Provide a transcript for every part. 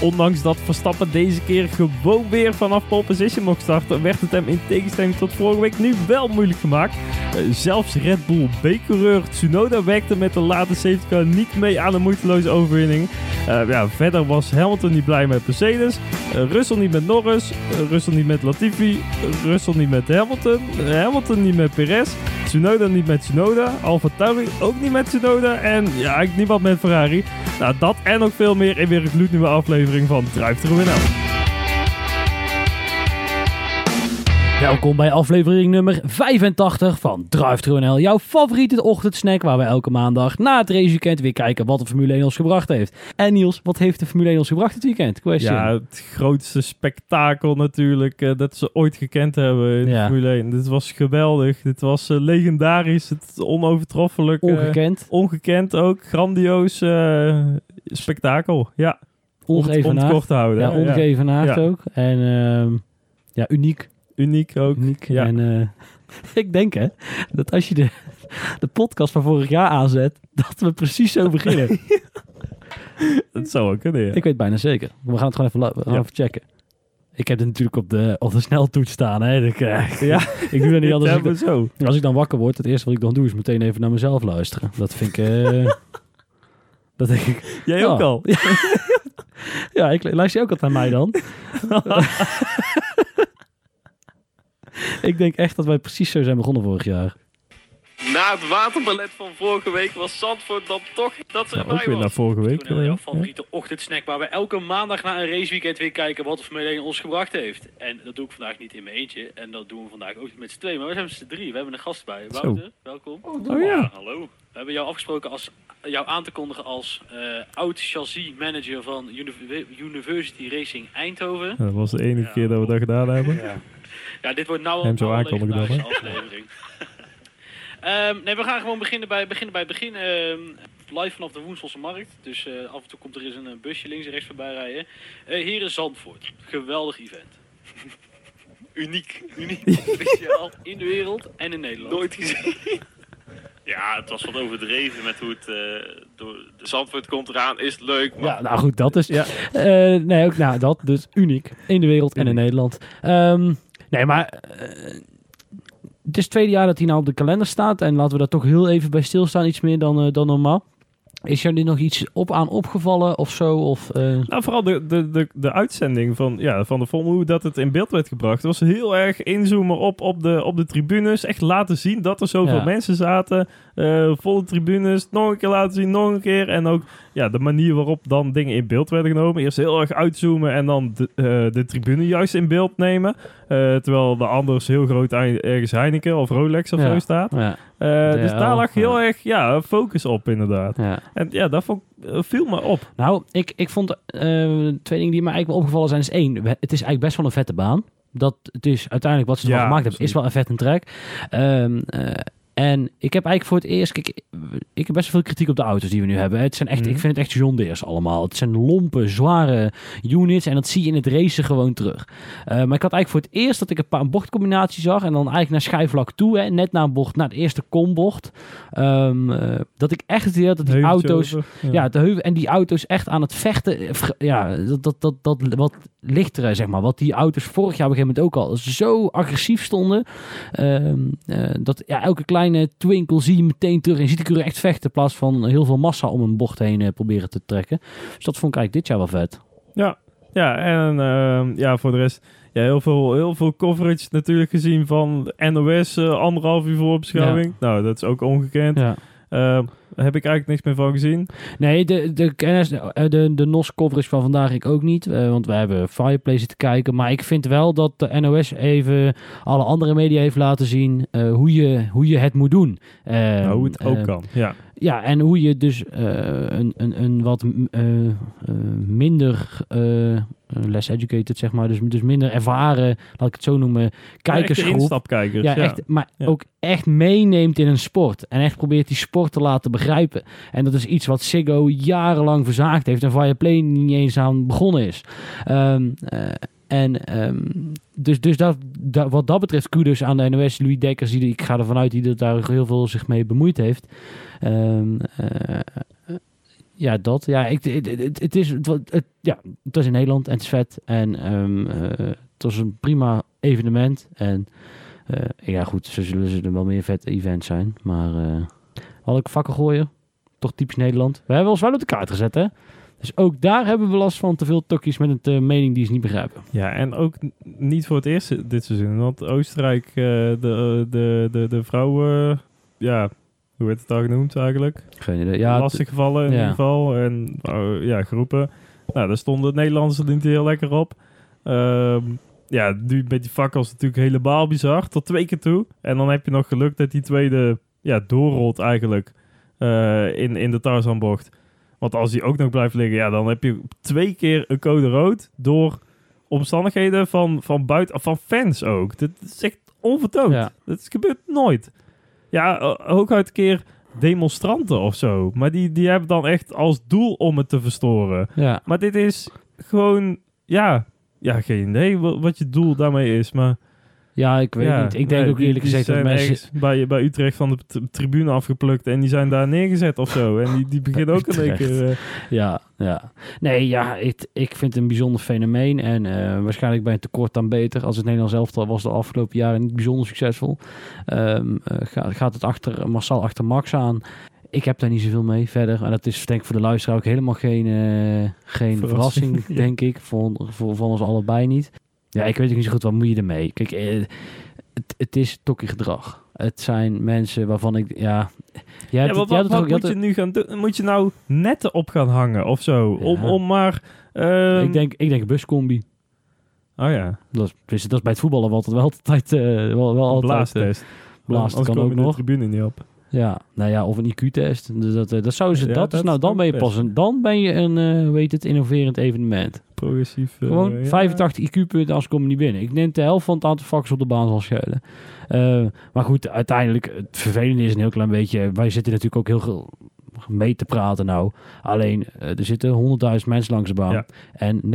ondanks dat Verstappen deze keer gewoon weer vanaf pole position mocht starten, werd het hem in tegenstelling tot vorige week nu wel moeilijk gemaakt. Eh, zelfs Red Bull B-coureur Tsunoda werkte met de late safety car niet mee aan een moeiteloze overwinning. Eh, ja, verder was Hamilton niet blij met Mercedes, uh, Russell niet met Norris, Russell niet met Latifi, Russell niet met Hamilton, Hamilton niet met Perez, Tsunoda niet met Tsunoda, Alfa Tauri ook niet met Tsunoda en ja, eigenlijk niemand met Ferrari. Nou, dat en nog veel meer in weer een gloednieuwe aflevering van Drive to Win Welkom bij aflevering nummer 85 van Drive Thru NL, jouw favoriete ochtendsnack waar we elke maandag na het raceweekend weer kijken wat de Formule 1 ons gebracht heeft. En Niels, wat heeft de Formule 1 ons gebracht dit weekend? Question. Ja, het grootste spektakel natuurlijk uh, dat ze ooit gekend hebben in de Formule 1. Dit was geweldig, dit was uh, legendarisch, het onovertroffelijk. Uh, ongekend. Ongekend ook, grandioos spektakel, ja. Ongeëvenaard. te houden. Ja, ongeëvenaard ja. ook. En ehm, ja, uniek. Uniek ook. Uniek. Ja. En uh, ik denk hè, dat als je de, de podcast van vorig jaar aanzet, dat we precies zo beginnen. dat zou ook kunnen, ja. Ik weet bijna zeker. We gaan het gewoon even, we gaan even checken. Ik heb het natuurlijk op de, op de sneltoets staan. Hè. Ik, uh, ja, ik doe dat niet anders. Als ik, zo. als ik dan wakker word, het eerste wat ik dan doe is meteen even naar mezelf luisteren. Dat vind ik... Uh, dat denk ik... Jij ook al? ja, ik luister je ook altijd naar mij dan. ik denk echt dat wij precies zo zijn begonnen vorig jaar. Na het waterballet van vorige week was Zandvoort dan toch dat ze ja, ook weer naar vorige week. Jouw ja. favoriete ochtendsnack waar we elke maandag na een raceweekend weer kijken wat de Formule 1 ons gebracht heeft. En dat doe ik vandaag niet in mijn eentje. En dat doen we vandaag ook niet met z'n twee. Maar we zijn met z'n drie. We hebben een gast bij. Wouter, welkom. Oh, oh ja. Hallo. We hebben jou afgesproken als jou aan te kondigen als uh, oud chassis manager van University Racing Eindhoven. dat was de enige keer dat we dat gedaan hebben. Ja, dit wordt nou een legendarische aflevering. um, nee, we gaan gewoon beginnen bij beginnen. Bij begin. Um, live vanaf de Woenselse Markt. Dus uh, af en toe komt er eens een busje links en rechts voorbij rijden. Uh, hier is Zandvoort. Geweldig event. uniek. Uniek. Speciaal in de wereld en in Nederland. Nooit gezien. Ja, het was wat overdreven met hoe het uh, door de Zandvoort komt eraan. Is leuk. Maar... Ja, nou goed, dat is. Ja. Uh, nee, ook nou, dat dus uniek in de wereld en in Nederland. Um, Nee, maar uh, het is het tweede jaar dat hij nou op de kalender staat. En laten we daar toch heel even bij stilstaan, iets meer dan, uh, dan normaal. Is er nu nog iets op aan opgevallen of zo? Of, uh... Nou, vooral de, de, de, de uitzending van, ja, van de Formule, hoe dat het in beeld werd gebracht. Het was heel erg inzoomen op, op, de, op de tribunes. Echt laten zien dat er zoveel ja. mensen zaten. Uh, volle tribunes. Nog een keer laten zien, nog een keer. En ook ja, de manier waarop dan dingen in beeld werden genomen. Eerst heel erg uitzoomen en dan de, uh, de tribune juist in beeld nemen. Terwijl de anders heel groot ergens Heineken of Rolex of ja. zo staat. Ja. Uh, dus daar lag heel erg ja, focus op inderdaad. Ja. En ja, dat vond, viel me op. Nou, ik, ik vond twee dingen die me eigenlijk wel opgevallen zijn. Is één, het is eigenlijk best wel een vette baan. Dat het is uiteindelijk wat ze ervan gemaakt hebben, is wel een vet een track. Um, en ik heb eigenlijk voor het eerst, kijk, ik heb best veel kritiek op de auto's die we nu hebben. Het zijn echt, mm. ik vind het echt John Deere's allemaal. Het zijn lompe, zware units en dat zie je in het racen gewoon terug. Uh, maar ik had eigenlijk voor het eerst dat ik een paar bochtcombinaties zag en dan eigenlijk naar schijfvlak toe, hè, net na een bocht, naar het eerste kombocht. Um, uh, dat ik echt idee dat die auto's, over, ja. ja, de heuvel en die auto's echt aan het vechten, ja, dat, dat, dat, dat wat lichtere, zeg maar. Wat die auto's vorig jaar op een gegeven moment ook al zo agressief stonden. Um, uh, dat ja, elke kleine twinkel zie je meteen terug en ziet ik er echt vechten. In plaats van heel veel massa om een bocht heen uh, proberen te trekken. Dus dat vond ik eigenlijk dit jaar wel vet. Ja, ja en uh, ja, voor de rest... Ja, heel veel, heel veel coverage natuurlijk gezien van NOS, uh, anderhalf uur voorbeschouwing. Ja. Nou, dat is ook ongekend. Ja. Uh, heb ik eigenlijk niks meer van gezien. Nee, de, de, de, de, de NOS coverage van vandaag ik ook niet. Uh, want we hebben Fireplace te kijken. Maar ik vind wel dat de NOS even alle andere media heeft laten zien uh, hoe, je, hoe je het moet doen. Uh, nou, hoe het ook kan, ja. Ja, en hoe je dus een, een, een wat minder less educated, zeg maar. Dus, dus minder ervaren, laat ik het zo noemen, kijkersgroep. Ja. Ja, Echt, maar ja. ook echt meeneemt in een sport. En echt probeert die sport te laten begrijpen. En dat is iets wat Siggo jarenlang verzaakt heeft en Viaplay niet eens aan begonnen is. Um, uh, en um, dus, dus dat, dat, wat dat betreft, kudos aan de NOS, Louis Dekkers, die, ik ga ervan uit die dat daar heel veel zich mee bemoeid heeft. Um, uh, ja, dat. Ja, ik, het, het, het is, het, ja, het was in Nederland en het is vet. En um, het was een prima evenement. En uh, ja, goed, zo zullen ze er wel meer vette events zijn. Maar uh, had ik vakken gooien? Toch typisch Nederland. We hebben ons wel op de kaart gezet, hè? Dus ook daar hebben we last van te veel tokkies met een mening die ze niet begrijpen. Ja, en ook niet voor het eerst dit seizoen. Want Oostenrijk, de, de, de, de vrouwen, ja, hoe werd het al genoemd eigenlijk? Geen idee. Ja, Lastig gevallen in ieder geval. En oh, ja, groepen. Nou, daar stonden het Nederlandse niet heel lekker op. Uh, ja, nu met die fakkels natuurlijk helemaal bizar. Tot twee keer toe. En dan heb je nog geluk dat die tweede ja, doorrolt eigenlijk uh, in, in de Tarzanbocht. Want als die ook nog blijft liggen, ja, dan heb je twee keer een code rood door omstandigheden van, van buiten, van fans ook. Dat is echt onvertoond. Ja. Dat gebeurt nooit. Ja, ook uit een keer demonstranten of zo. Maar die, die hebben dan echt als doel om het te verstoren. Ja. Maar dit is gewoon, ja, ja, geen idee wat je doel daarmee is. Maar ja, ik weet niet. Ik denk ook eerlijk gezegd dat mensen... Bij, bij Utrecht van de tribune afgeplukt en die zijn daar neergezet of zo. En die, die beginnen ook een keer... Uh... Ja, ja. Nee, ja, ik, ik vind het een bijzonder fenomeen. En uh, waarschijnlijk bij een tekort dan beter. Als het Nederlands elftal was de afgelopen jaren niet bijzonder succesvol. Um, uh, gaat, gaat het achter, massaal achter Max aan. Ik heb daar niet zoveel mee verder. En dat is denk ik voor de luisteraar ook helemaal geen, geen verrassing, denk ik. Voor, voor, voor ons allebei niet. Ja, ik weet ook niet zo goed, wat moet je ermee? Kijk, eh, het, het is tokkie gedrag. Het zijn mensen waarvan ik, ja... ja, wat, wat, wat moet je nu gaan doen? Moet je nou netten op gaan hangen of zo? Om, om maar... Um... Ik, denk, ik denk buscombi. Oh ja. Dat is, dat is bij het voetballen wel altijd, wel altijd, uh, wel, wel altijd blaastest. Uh, blaast kan ook nog. de tribune niet op. Ja, nou ja, of een IQ-test. Dus dat, dat zou ze, dat, nou, dan ben je pas een, dan ben je een, uh, weet het, innoverend evenement. Progressief. Uh, Gewoon 85 IQ-punten als ik kom niet binnen. Ik neem de helft van het aantal vakkers op de baan zal schelen. Uh, maar goed, uiteindelijk, het vervelende is een heel klein beetje, wij zitten natuurlijk ook heel veel mee te praten nou. Alleen, er zitten 100.000 mensen langs de baan. Ja. En 99.993,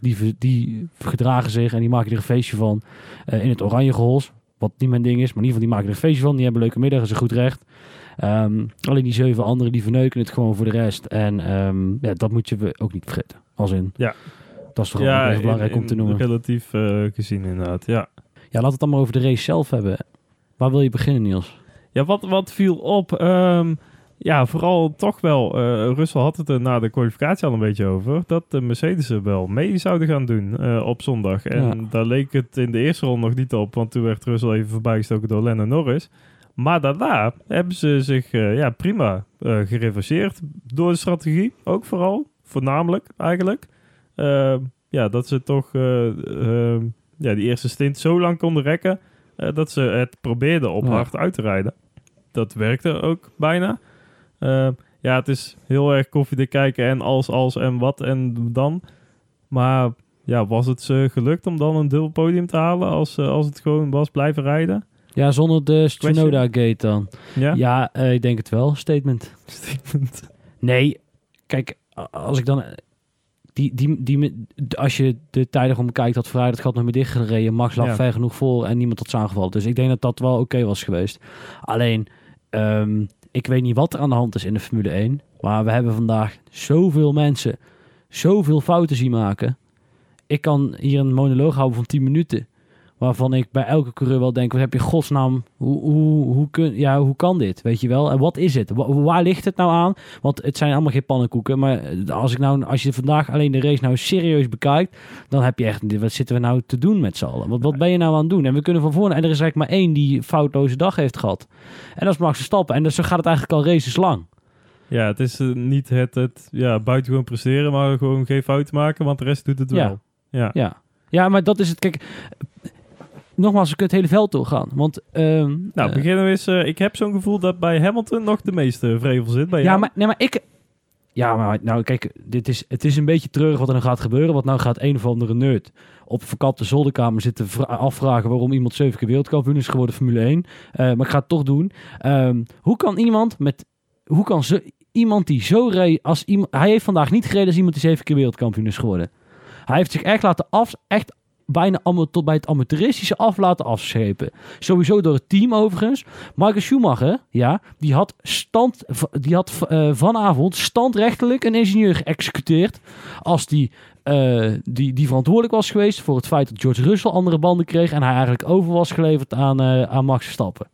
die, die gedragen zich en die maken er een feestje van in het oranje gehols wat niet mijn ding is. Maar in ieder geval, die maken er een feestje van. Die hebben leuke middag, is een goed recht. Um, alleen die zeven anderen, die verneuken het gewoon voor de rest. En um, ja, dat moet je ook niet vergeten. Als in. Ja. Dat is toch ja, even belangrijk om te noemen. Relatief uh, gezien inderdaad, ja. Ja, laat het dan maar over de race zelf hebben. Waar wil je beginnen, Niels? Ja, wat, wat viel op... Um, ja, vooral toch wel. Uh, Russell had het er na de kwalificatie al een beetje over. Dat de Mercedes er wel mee zouden gaan doen uh, op zondag. En ja. daar leek het in de eerste ronde nog niet op. Want toen werd Russell even voorbijgestoken door Lennon Norris. Maar daarna hebben ze zich uh, ja, prima gereverseerd. Door de strategie ook vooral. Voornamelijk eigenlijk. ja, dat ze toch ja, die eerste stint zo lang konden rekken. dat ze het probeerden op ja. hard uit te rijden. Dat werkte ook bijna. Uh, ja, het is heel erg koffiedik kijken en als, als en wat en dan. Maar ja, was het ze gelukt om dan een dubbel podium te halen als, uh, als het gewoon was blijven rijden? Ja, zonder de Stranoda Gate dan. Ja, ja uh, ik denk het wel. Statement. Statement. Nee, kijk, als ik dan... Die, die, die, als je de tijden om kijkt, had vrijdag het gat nog meer dichtgereden. Max lag ja. ver genoeg voor en niemand had aangevallen. Dus ik denk dat dat wel oké okay was geweest. Alleen, um, ik weet niet wat er aan de hand is in de Formule 1. Maar we hebben vandaag zoveel mensen zoveel fouten zien maken. Ik kan hier een monoloog houden van 10 minuten. Waarvan ik bij elke coureur wel denk: wat heb je godsnaam? Hoe, hoe, hoe, kun, ja, hoe kan dit? Weet je wel? En wat is het? waar ligt het nou aan? Want het zijn allemaal geen pannenkoeken. Maar als, ik nou, als je vandaag alleen de race nou serieus bekijkt, dan heb je echt: wat zitten we nou te doen met z'n allen? Wat, wat ben je nou aan het doen? En we kunnen van voren. En er is eigenlijk maar één die foutloze dag heeft gehad. En dat is Max Verstappen. En dus zo gaat het eigenlijk al races lang. Ja, het is uh, niet het, het ja, buitengewoon presteren, maar gewoon geen fout maken, want de rest doet het wel. Ja. Ja. ja, maar dat is het. Kijk, nogmaals, we kunnen het hele veld doorgaan. Want, uh, nou, beginnen we eens. Uh, ik heb zo'n gevoel dat bij Hamilton nog de meeste vrevel zit. Bij ja, maar, nee, maar ik. Ja, maar nou, kijk, dit is, het is een beetje treurig wat er dan gaat gebeuren. Want nou gaat een of andere nerd op verkapte zolderkamer zitten afvragen waarom iemand zeven keer wereldkampioen is geworden Formule 1. Uh, maar ik ga het toch doen. Um, hoe kan iemand met. Hoe kan ze, iemand die zo reed als iemand. Hij heeft vandaag niet gereden als iemand die zeven keer wereldkampioen is geworden. Hij heeft zich echt laten af, echt bijna allemaal tot bij het amateuristische af laten afschepen. Sowieso door het team overigens. Michael Schumacher, ja, die had, stand, die had uh, vanavond standrechtelijk een ingenieur geëxecuteerd als die uh, die, die verantwoordelijk was geweest voor het feit dat George Russell andere banden kreeg en hij eigenlijk over was geleverd aan, uh, aan Max Verstappen.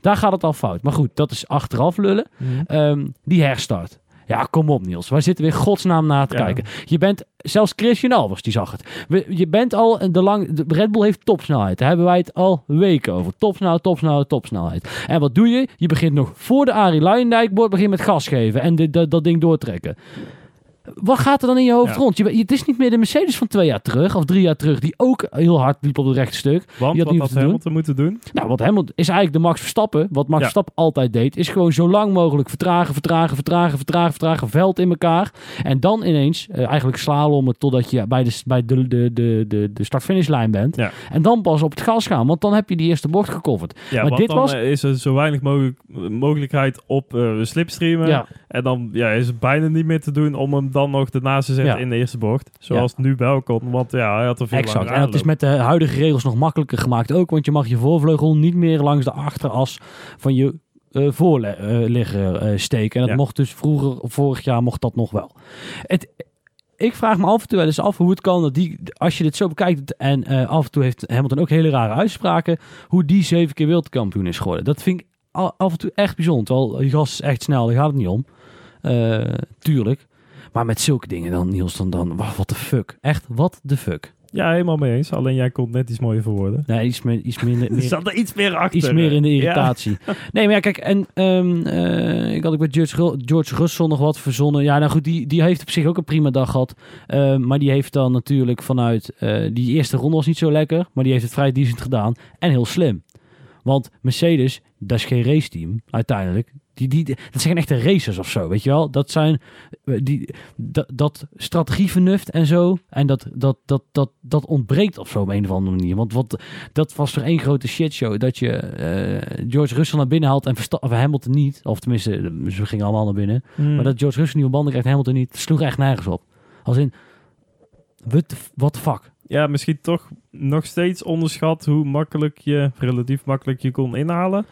Daar gaat het al fout. Maar goed, dat is achteraf lullen. Mm. Um, die herstart. Ja, kom op Niels. Wij zitten weer godsnaam na te kijken. Je bent, zelfs Christian Albers, die zag het. je bent al de lang, de Red Bull heeft topsnelheid. Daar hebben wij het al weken over. Topsnelheid, topsnelheid, topsnelheid. En wat doe je? Je begint nog voor de Arie Luijendijk, begint met gas geven en de, dat ding doortrekken. Wat gaat er dan in je hoofd rond? Je, het is niet meer de Mercedes van twee jaar terug of drie jaar terug, die ook heel hard liep op het rechte stuk. Want die had wat had Hamilton moeten doen? Nou, wat Hamilton is eigenlijk de Max Verstappen. Wat Max Verstappen altijd deed, is gewoon zo lang mogelijk vertragen, vertragen, vertragen, vertragen, vertragen, veld in elkaar. En dan ineens uh, eigenlijk slalommen totdat je bij de, bij de, de, de, de, de start-finishlijn bent. Ja. En dan pas op het gas gaan, want dan heb je die eerste bocht gecoverd. Ja, maar dit dan was... is er zo weinig mogelijk, mogelijkheid op uh, slipstreamen. Ja. En dan ja, is het bijna niet meer te doen om hem dan nog ernaast te zetten in de eerste bocht. Zoals het nu wel kon, want ja, hij had er veel Exact. En dat is met de huidige regels nog makkelijker gemaakt ook, want je mag je voorvleugel niet meer langs de achteras van je uh, voorligger uh, steken. En dat mocht dus vroeger, vorig jaar mocht dat nog wel. Het, ik vraag me af en toe wel eens af hoe het kan dat die, als je dit zo bekijkt en uh, af en toe heeft Hamilton ook hele rare uitspraken, hoe die zeven keer wereldkampioen is geworden. Dat vind ik af en toe echt bijzonder. Terwijl die gast is echt snel, daar gaat het niet om. Uh, tuurlijk. Maar met zulke dingen dan, Niels, dan, dan wat de fuck. Echt, wat de fuck. Ja, helemaal mee eens. Alleen jij komt net iets mooier voor woorden. Nee, iets, meer, iets minder... er zat er iets meer achter. Iets meer in de irritatie. Nee, maar ja, kijk, en um, uh, ik had ook bij George, George Russell nog wat verzonnen. Ja, nou goed, die, die heeft op zich ook een prima dag gehad. Uh, maar die heeft dan natuurlijk vanuit... Uh, die eerste ronde was niet zo lekker, maar die heeft het vrij decent gedaan. En heel slim. Want Mercedes, dat is geen raceteam uiteindelijk. Die, die, dat zijn echte racers of zo, weet je wel? Dat zijn eh, die, dat, dat strategievernuft en zo. En dat, dat, dat, dat, dat ontbreekt of zo op een of andere manier. Want wat, dat was toch één grote shitshow. Dat je uh, George Russell naar binnen haalt en of Hamilton niet. Of tenminste, ze gingen allemaal naar binnen. Hmm. Maar dat George Russell nieuwe banden krijgt Hamilton niet. sloeg echt nergens op. Als in, what the fuck? Ja, misschien toch nog steeds onderschat hoe makkelijk je, relatief makkelijk je kon inhalen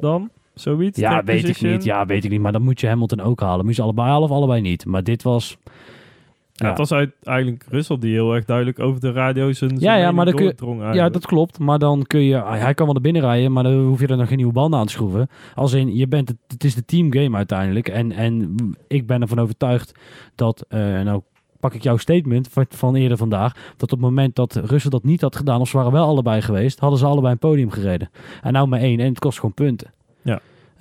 dan. Zoiets? Ja, weet ik niet. Ja, weet ik niet. Maar dan moet je Hamilton ook halen. Moet je allebei halen of allebei niet. Maar dit was... Ja, het was uit, eigenlijk Russell die heel erg duidelijk over de radio zijn, ja, ja, maar dan kun je, Ja, dat klopt. Maar dan kun je... Ah, hij kan wel naar binnen rijden, maar dan hoef je er nog geen nieuwe banden aan te schroeven. Als in, je bent het, het is de teamgame uiteindelijk. En, en ik ben ervan overtuigd dat... Uh, nou pak ik jouw statement van eerder vandaag. Dat op het moment dat Russell dat niet had gedaan, of ze waren wel allebei geweest, hadden ze allebei een podium gereden. En nou maar één. En het kost gewoon punten.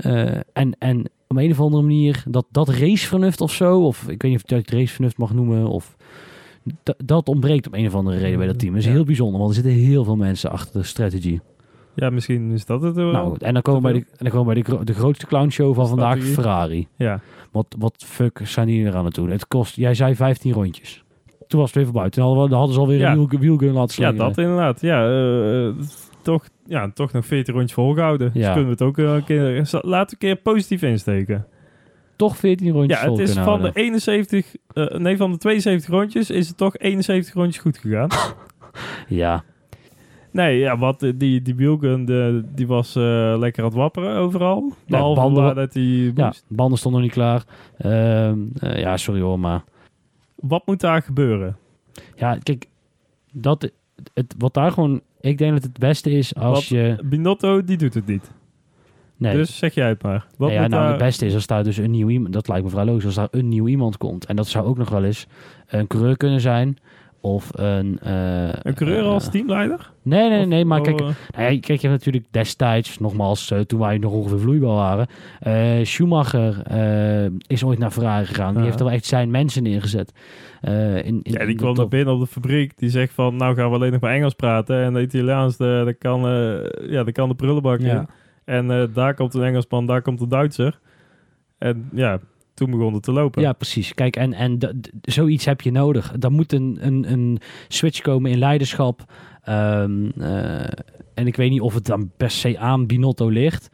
Uh, en, en op een of andere manier, dat, dat racevernuft of zo, of ik weet niet of je het racevernuft mag noemen, of dat ontbreekt op een of andere reden bij dat team. Dat is heel bijzonder, want er zitten heel veel mensen achter de strategie. Ja, misschien is dat het. Wel nou, en dan komen we bij de, en dan komen bij de, de grootste clownshow van vandaag, Ferrari. Ja. Wat, wat fuck zijn die er aan het doen? Het kost, jij zei 15 rondjes. Toen was het weer voorbij. Toen hadden, we, hadden ze alweer ja. een wielgun laten slingeren. Ja, dat inderdaad. Ja, uh, toch, ja, toch nog 14 rondjes volgehouden. Dus ja. Dus kunnen we het ook een keer... Laten we een keer positief insteken. Toch 14 rondjes Ja, het is van de 71... Uh, nee, van de 72 rondjes is het toch 71 rondjes goed gegaan. ja. Nee, ja, wat die, die wielgun, de, die was uh, lekker aan het wapperen overal. Ja, banden, dat die ja, banden stonden niet klaar. Uh, ja, sorry hoor, maar... Wat moet daar gebeuren? Ja, kijk, dat, het, wat daar gewoon... Ik denk dat het beste is als je... Binotto, die doet het niet. Nee. Dus zeg jij het maar. Wat ja, nou, het beste is als daar dus een nieuw iemand... Dat lijkt me vrij logisch. Als daar een nieuw iemand komt. En dat zou ook nog wel eens een coureur kunnen zijn of een... Uh, een coureur als uh, teamleider? Nee, nee, nee. Maar kijk, uh, nou ja, kijk, je hebt natuurlijk destijds, nogmaals, toen wij nog ongeveer vloeibaar waren. Schumacher is ooit naar Ferrari gegaan. Die heeft er wel echt zijn mensen neergezet. in, in, ja, die kwam naar binnen op de fabriek. Die zegt van, nou gaan we alleen nog maar Engels praten. En de Italiaans, de, de kan, ja, de kan de prullenbak ja. in. En daar komt een Engelsman, daar komt een Duitser. En ja, toen begon het te lopen. Ja, precies. Kijk, en, en zoiets heb je nodig. Dan moet een, een, een switch komen in leiderschap. Ehm, en ik weet niet of het dan per se aan Binotto ligt.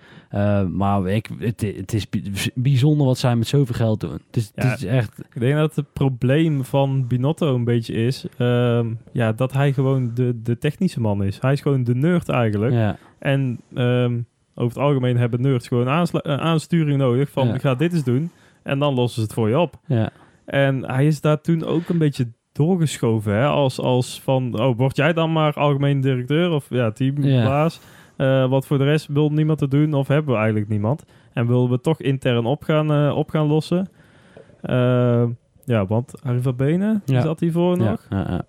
maar ik, het, het, is bijzonder wat zij met zoveel geld doen. Het is, het is echt... Ik denk dat het probleem van Binotto een beetje is... Ehm, ja, dat hij gewoon de, de technische man is. Hij is gewoon de nerd eigenlijk. Ja. En ehm, over het algemeen hebben nerds gewoon aansturing nodig. Van, ja. ga dit eens doen. En dan lossen ze het voor je op. Ja. En hij is daar toen ook een beetje doorgeschoven. Hè? Als, als van, oh, word jij dan maar algemeen directeur of ja, teambaas? Ja. Uh, wat voor de rest wil niemand te doen of hebben we eigenlijk niemand? En willen we toch intern op gaan, uh, op gaan lossen? Uh, ja, want Arriva Benen ja. zat hiervoor nog. Ja, ja,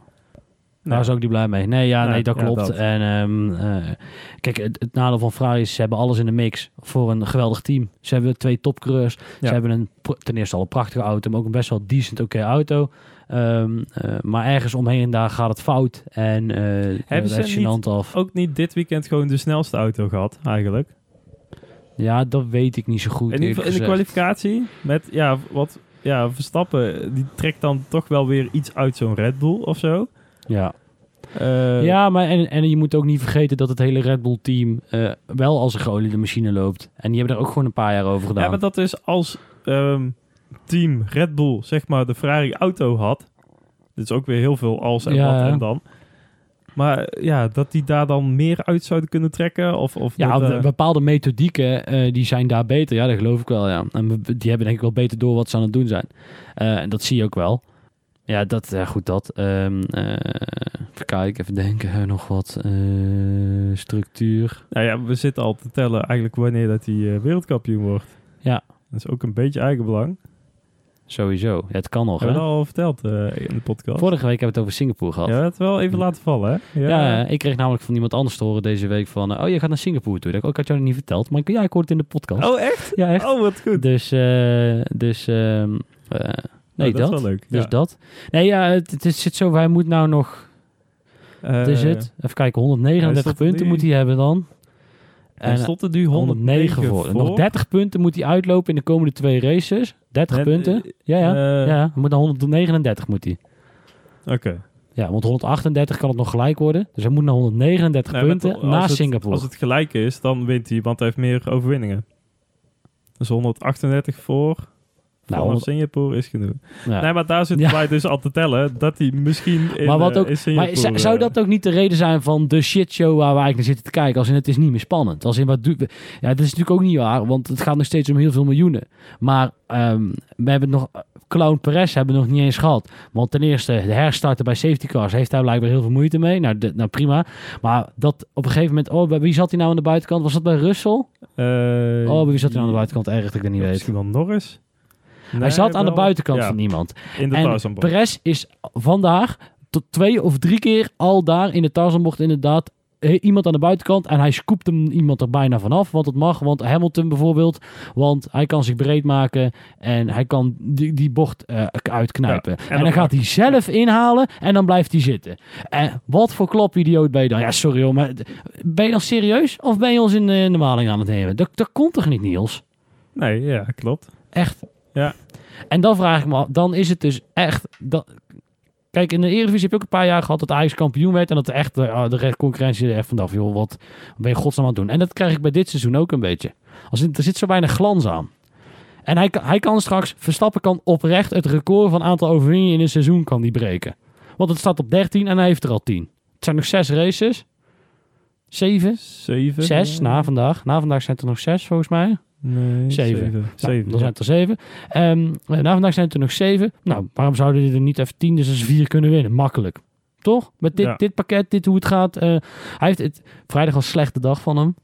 daar is ook niet blij mee. Nee, ja, nee, dat klopt. En um, kijk, het, het, nadeel van Ferrari is, ze hebben alles in de mix voor een geweldig team. Ze hebben twee topcoureurs. Ze hebben een, ten eerste al een prachtige auto, maar ook een best wel decent oké auto. Um, uh, maar ergens omheen daar gaat het fout. En uh, hebben ze niet, af. ook niet dit weekend gewoon de snelste auto gehad, eigenlijk? Ja, dat weet ik niet zo goed. In, in de kwalificatie met, ja, wat, ja, Verstappen, die trekt dan toch wel weer iets uit zo'n Red Bull of zo. Ja. Uh, ja, maar en, en je moet ook niet vergeten dat het hele Red Bull team uh, wel als een geoliede machine loopt. En die hebben er ook gewoon een paar jaar over gedaan. Ja, maar dat is als um, team Red Bull zeg maar de Ferrari auto had. Dit is ook weer heel veel als en ja. wat en dan. Maar ja, dat die daar dan meer uit zouden kunnen trekken? Of, of ja, dat, uh... bepaalde methodieken uh, die zijn daar beter. Ja, dat geloof ik wel, ja. En die hebben denk ik wel beter door wat ze aan het doen zijn. Uh, en dat zie je ook wel. Ja, dat, ja, goed dat. Um, uh, even kijken, even denken, nog wat uh, structuur. Nou ja, we zitten al te tellen eigenlijk wanneer dat hij uh, wereldkampioen wordt. Ja. Dat is ook een beetje eigenbelang. Sowieso. Ja, het kan nog, Hebben we al verteld in de podcast. Vorige week hebben we het over Singapore gehad. Ja, het wel even laten vallen, hè? Ja. ja. ik kreeg namelijk van iemand anders te horen deze week van... oh, je gaat naar Singapore toe. Ik, oh, ik had jou niet verteld, maar ik, ja, ik hoorde het in de podcast. Oh, echt? Ja, echt. Oh, wat goed. Dus, dus um, Nee, oh, dat, dat, is wel leuk. Dus dat. Nee, ja, het, het zit zo. Hij moet nou nog. Uh, is het? Even kijken, 139 punten moet hij hebben dan. En stond er nu 109 voor. Nog 30 punten moet hij uitlopen in de komende twee races. 30 punten. Ja, ja. Uh, ja, moet naar 139 moet hij. Oké. Ja, want 138 kan het nog gelijk worden. Dus hij moet naar 139 punten na Singapore. Als het gelijk is, dan wint hij, want hij heeft meer overwinningen. Dus 138 voor. Nou, Singapore is genoeg. Nee, maar daar zitten wij dus al te tellen dat hij misschien in, maar wat ook, uh, Maar zou eh, dat ook niet de reden zijn van de shitshow waar eigenlijk naar zitten te kijken? Als in het is niet meer spannend. Als in wat doet... Ja, dat is natuurlijk ook niet waar, want het gaat nog steeds om heel veel miljoenen. Maar um, we hebben nog... Clown Perez hebben we nog niet eens gehad. Want ten eerste, de herstarten bij safety cars heeft daar blijkbaar heel veel moeite mee. Nou, de, nou prima. Maar dat op een gegeven moment... Oh, wie zat hij nou aan de buitenkant? Was dat bij Russell? Uh, oh, wie zat hij nou aan de buitenkant? Erg dat ik dat niet weet. Misschien wel Norris? Hij zat aan de buitenkant van niemand. In de en Perez is vandaag tot twee of drie keer al daar in de Tarzanbocht inderdaad iemand aan de buitenkant en hij scoopt hem iemand er bijna vanaf, want het mag, want Hamilton bijvoorbeeld, want hij kan zich breed maken en hij kan die, die bocht uh, uitknijpen. en, dan gaat hij zelf inhalen en dan blijft hij zitten. En wat voor klopidioot ben je dan? Ja, sorry hoor, maar ben je dan serieus of ben je ons in, in de maling aan het nemen? Dat, dat komt toch niet, Niels? Nee, ja, klopt. Echt, ja. En dan vraag ik me af, dan is het dus echt... Dat, kijk, in de Eredivisie heb ik ook een paar jaar gehad dat Ajax kampioen werd. En dat echt de, uh, de concurrentie er echt vanaf, joh, wat ben je godsnaam aan het doen? En dat krijg ik bij dit seizoen ook een beetje. Als, er zit zo weinig glans aan. En hij, hij kan straks, Verstappen kan oprecht het record van aantal overwinningen in een seizoen kan die breken. Want het staat op 13 en hij heeft er al 10. Het zijn nog zes races. Zeven? Zeven. Zes na vandaag. Na vandaag zijn er nog zes volgens mij. Nee, zeven. Nou, zeven. dan zijn het er zeven. Um, na vandaag zijn het er nog zeven. Nou, waarom zouden die er niet even tien, dus vier kunnen winnen? Makkelijk. Toch? Met dit, dit pakket, dit hoe het gaat. Uh, hij heeft het vrijdag een slechte dag van hem.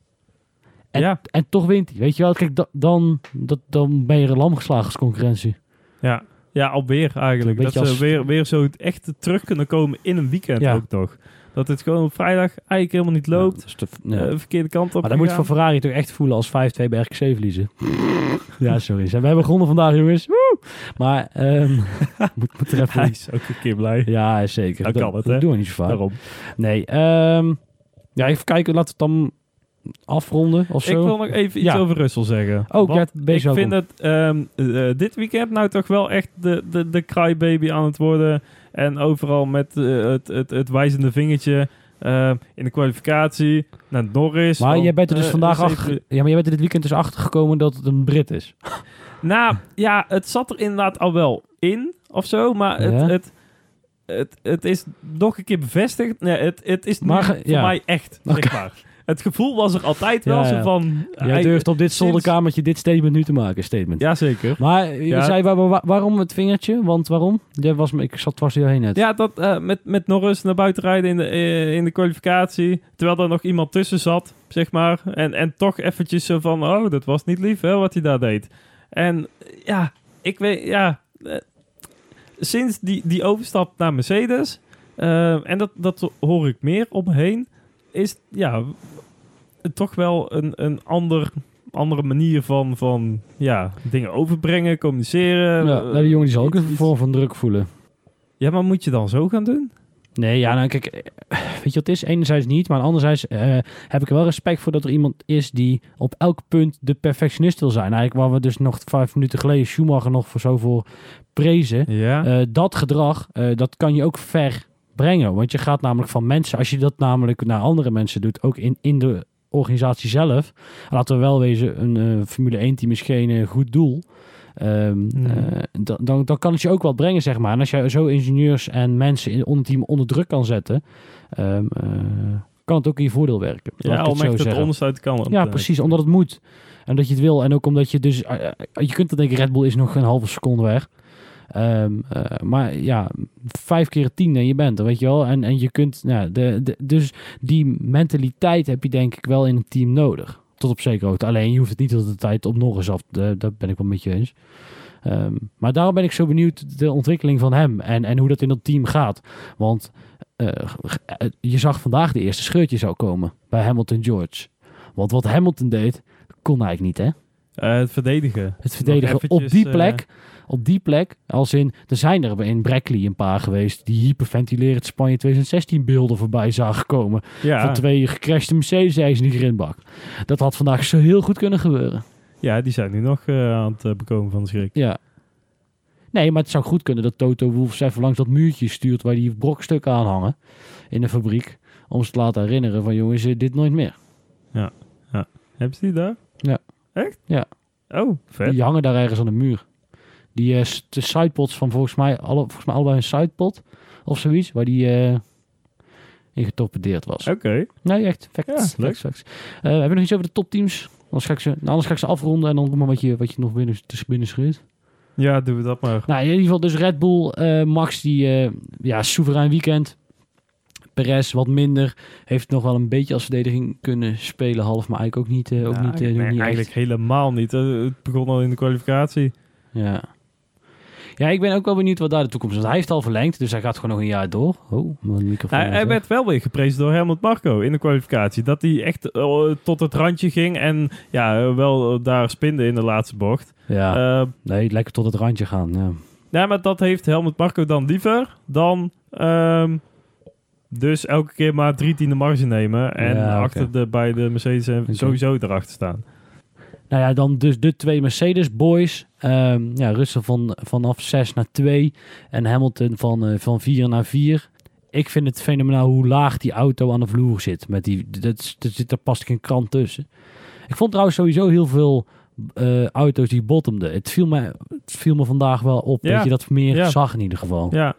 En, ja. en toch wint hij. Weet je wel, kijk, dan, dat, dan ben je een lam geslagen als concurrentie. Ja, ja alweer eigenlijk. Dat ze weer, weer zo echt terug kunnen komen in een weekend ook toch. Dat het gewoon op vrijdag eigenlijk helemaal niet loopt. Ja, de uh, verkeerde kant op. Maar dan moet je voor Ferrari toch echt voelen als 5-2 bij RKC verliezen. ja, sorry. We hebben gewonnen vandaag, jongens. Woe! Maar um, moet, moet er even... Hij is ook een keer blij. Ja, zeker. Dat, kan het, hè? Dat doen we niet zo vaak. Daarom. Nee. Um, ja, even kijken. Laten we het dan afronden of zo. Ik wil nog even iets over Russell zeggen. Oh, ja, ik vind dat um, uh, dit weekend nou toch wel echt de, de, de crybaby aan het worden. En overal met uh, het, het, het wijzende vingertje. in de kwalificatie naar Norris. Maar jij bent er dus vandaag achter... Ja, maar jij bent er dit weekend dus achter gekomen dat het een Brit is. nou, ja, het zat er inderdaad al wel in of zo. Maar het, het, het, het, is nog een keer bevestigd. Nee, het, het is maar, voor mij echt, zeg maar het gevoel was er altijd wel zo van... Jij durft op dit zolderkamertje dit statement nu te maken, statement. Jazeker. Maar je zei waarom het vingertje? Want waarom? Jij was, ik zat dwars heen net. Ja, dat uh, met, met Norris naar buiten rijden in de, uh, in de kwalificatie. Terwijl er nog iemand tussen zat, zeg maar. En, en toch eventjes zo van, oh, dat was niet lief hè, wat hij daar deed. En ja, ik weet, ja... Uh, sinds die, die overstap naar Mercedes... en dat, dat hoor ik meer om me heen is ja, toch wel een, een ander, andere manier van, van ja, dingen overbrengen, communiceren. Ja, uh, die jongen die zal ook een vorm van druk voelen. Ja, maar moet je dan zo gaan doen? Nee, ja, nou kijk, weet je wat het is? Enerzijds niet, maar anderzijds uh, heb ik er wel respect voor dat er iemand is die op elk punt de perfectionist wil zijn. Eigenlijk waar we dus nog vijf minuten geleden Schumacher nog voor zoveel prezen. Ja. Uh, dat gedrag, uh, dat kan je ook ver brengen. Want je gaat namelijk van mensen, als je dat namelijk naar andere mensen doet, ook in, in de organisatie zelf. Laten we wel wezen, een uh, Formule 1 team is geen uh, goed doel. Um, dan, dan kan het je ook wel brengen, zeg maar. En als je zo ingenieurs en mensen in het team onder druk kan zetten, um, kan het ook in je voordeel werken. Ja, om echt het onderste kan. Ja, precies, omdat het moet. En dat je het wil. En ook omdat je dus... je kunt dan denken, Red Bull is nog een halve seconde weg. Um, uh, maar ja, vijf keer tien en je bent er, weet je wel. En, en je kunt, nou, de, de, dus die mentaliteit heb je denk ik wel in een team nodig. Tot op zekere hoogte. Alleen je hoeft het niet tot de tijd op nog eens af. De, dat ben ik wel met je eens. Um, maar daarom ben ik zo benieuwd de ontwikkeling van hem en, en hoe dat in dat team gaat. Want uh, je zag vandaag de eerste scheurtjes al komen bij Hamilton George. Want wat Hamilton deed, kon eigenlijk niet, hè? Uh, het verdedigen. Het verdedigen op die plek op die plek. Als in, er zijn er in Brackley een paar geweest die hyperventilerend Spanje 2016 beelden voorbij zagen komen. Ja. Van twee gecrashte Mercedes in die grindbak. Dat had vandaag zo heel goed kunnen gebeuren. Ja, die zijn nu nog uh, aan het uh, bekomen van de schrik. Ja. Nee, maar het zou goed kunnen dat Toto Wolff even langs dat muurtje stuurt waar die brokstukken aan hangen in de fabriek. Om ze te laten herinneren van jongens, dit nooit meer. Ja, ja. Hebben ze die daar? Ja. Echt? Ja. Oh, vet. Die hangen daar ergens aan de muur. Die uh, de sidepods van volgens mij, alle, volgens mij allebei een sidepod of zoiets, waar die uh, in getorpedeerd was. Oké. Nee, echt. Facts. Ja, facts, Uh, hebben we nog iets over de topteams? Anders ga ik ze, nou, anders ga ik ze afronden en dan kom maar wat je, wat je nog binnen, tussen binnen schuurt. Ja, doen we dat maar. Nou, in ieder geval dus Red Bull, uh, Max, die ja, soeverein weekend. Perez wat minder. Heeft nog wel een beetje als verdediging kunnen spelen. Half, maar eigenlijk ook niet. ook niet, nee, niet eigenlijk helemaal niet. Het begon al in de kwalificatie. Ja. Ja, ik ben ook wel benieuwd wat daar de toekomst is. Hij heeft al verlengd, dus hij gaat gewoon nog een jaar door. Oh, mijn microfoon. Hij, hij werd wel weer geprezen door Helmut Marco in de kwalificatie. Dat hij echt uh, tot het randje ging en ja, wel daar spinde in de laatste bocht. Ja, uh, nee, lekker tot het randje gaan. Ja. ja, maar dat heeft Helmut Marco dan liever dan... Um, dus elke keer maar drie tiende marge nemen en ja, achter de, bij de Mercedes en sowieso erachter staan. Nou ja, dan dus de twee Mercedes boys. Um, ja, Russell van, vanaf 6 naar 2 en Hamilton van, uh, van 4 naar 4. Ik vind het fenomenaal hoe laag die auto aan de vloer zit. Met die, dat, dat zit er past geen krant tussen. Ik vond trouwens sowieso heel veel uh, auto's die bottomden. Het viel, me, het viel me vandaag wel op ja. dat je dat meer ja. zag in ieder geval. Ja.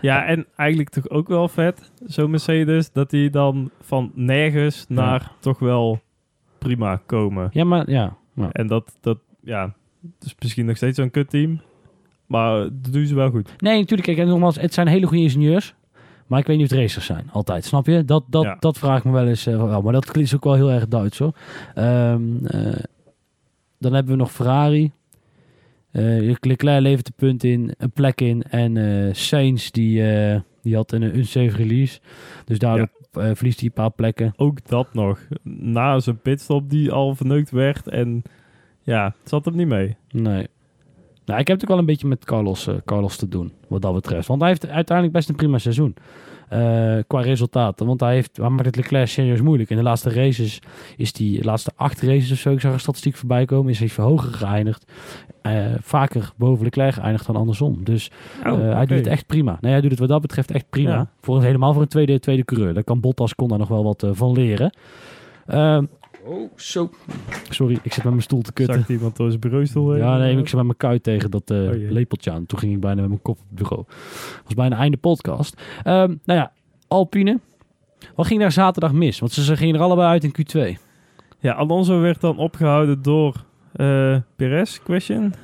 Ja, en eigenlijk toch ook wel vet, zo'n Mercedes, dat die dan van nergens naar toch wel prima komen. Ja, maar ja. ja. En dat, dat, ja, is misschien nog steeds zo'n kutteam. Maar dat doen ze wel goed. Nee, natuurlijk. Kijk, en nogmaals, het zijn hele goede ingenieurs. Maar ik weet niet of het racers zijn. Altijd, snap je? Dat, dat, ja. dat vraag ik me wel eens uh, wel. Maar dat klinkt ook wel heel erg Duits hoor. Um, uh, dan hebben we nog Ferrari. Uh, Leclerc levert de punt in, een plek in. En Sainz die, die had een unsafe release. Dus daardoor ja. verliest hij een paar plekken. Ook dat nog. Na zijn pitstop die al verneukt werd. En ja, het zat hem niet mee. Nee. Nou, ik heb natuurlijk wel een beetje met Carlos, Carlos te doen, wat dat betreft. Want hij heeft uiteindelijk best een prima seizoen. Uh, qua resultaten. Want hij, heeft, hij maakt het Leclerc serieus moeilijk. In de laatste races is die de laatste acht races of zo, ik zag een statistiek voorbij komen, is hij verhoger geëindigd. Uh, vaker boven Leclerc geëindigd dan andersom. Dus uh, hij doet het echt prima. Nee, hij doet het wat dat betreft echt prima. Ja. Voor, helemaal voor een tweede, tweede coureur. Daar kan Bottas kon daar nog wel wat van leren. Oh, zo. Sorry, ik zit met mijn stoel te kutten. Zag iemand door zijn bureaustoel Ja, nee, ik zit met mijn kuit tegen dat uh, oh, lepeltje aan. Toen ging ik bijna met mijn kop op het bureau. Dat was bijna einde podcast. Um, nou ja, Alpine. Wat ging daar zaterdag mis? Want ze, gingen er allebei uit in Q2. Ja, Alonso werd dan opgehouden door uh, Perez, question.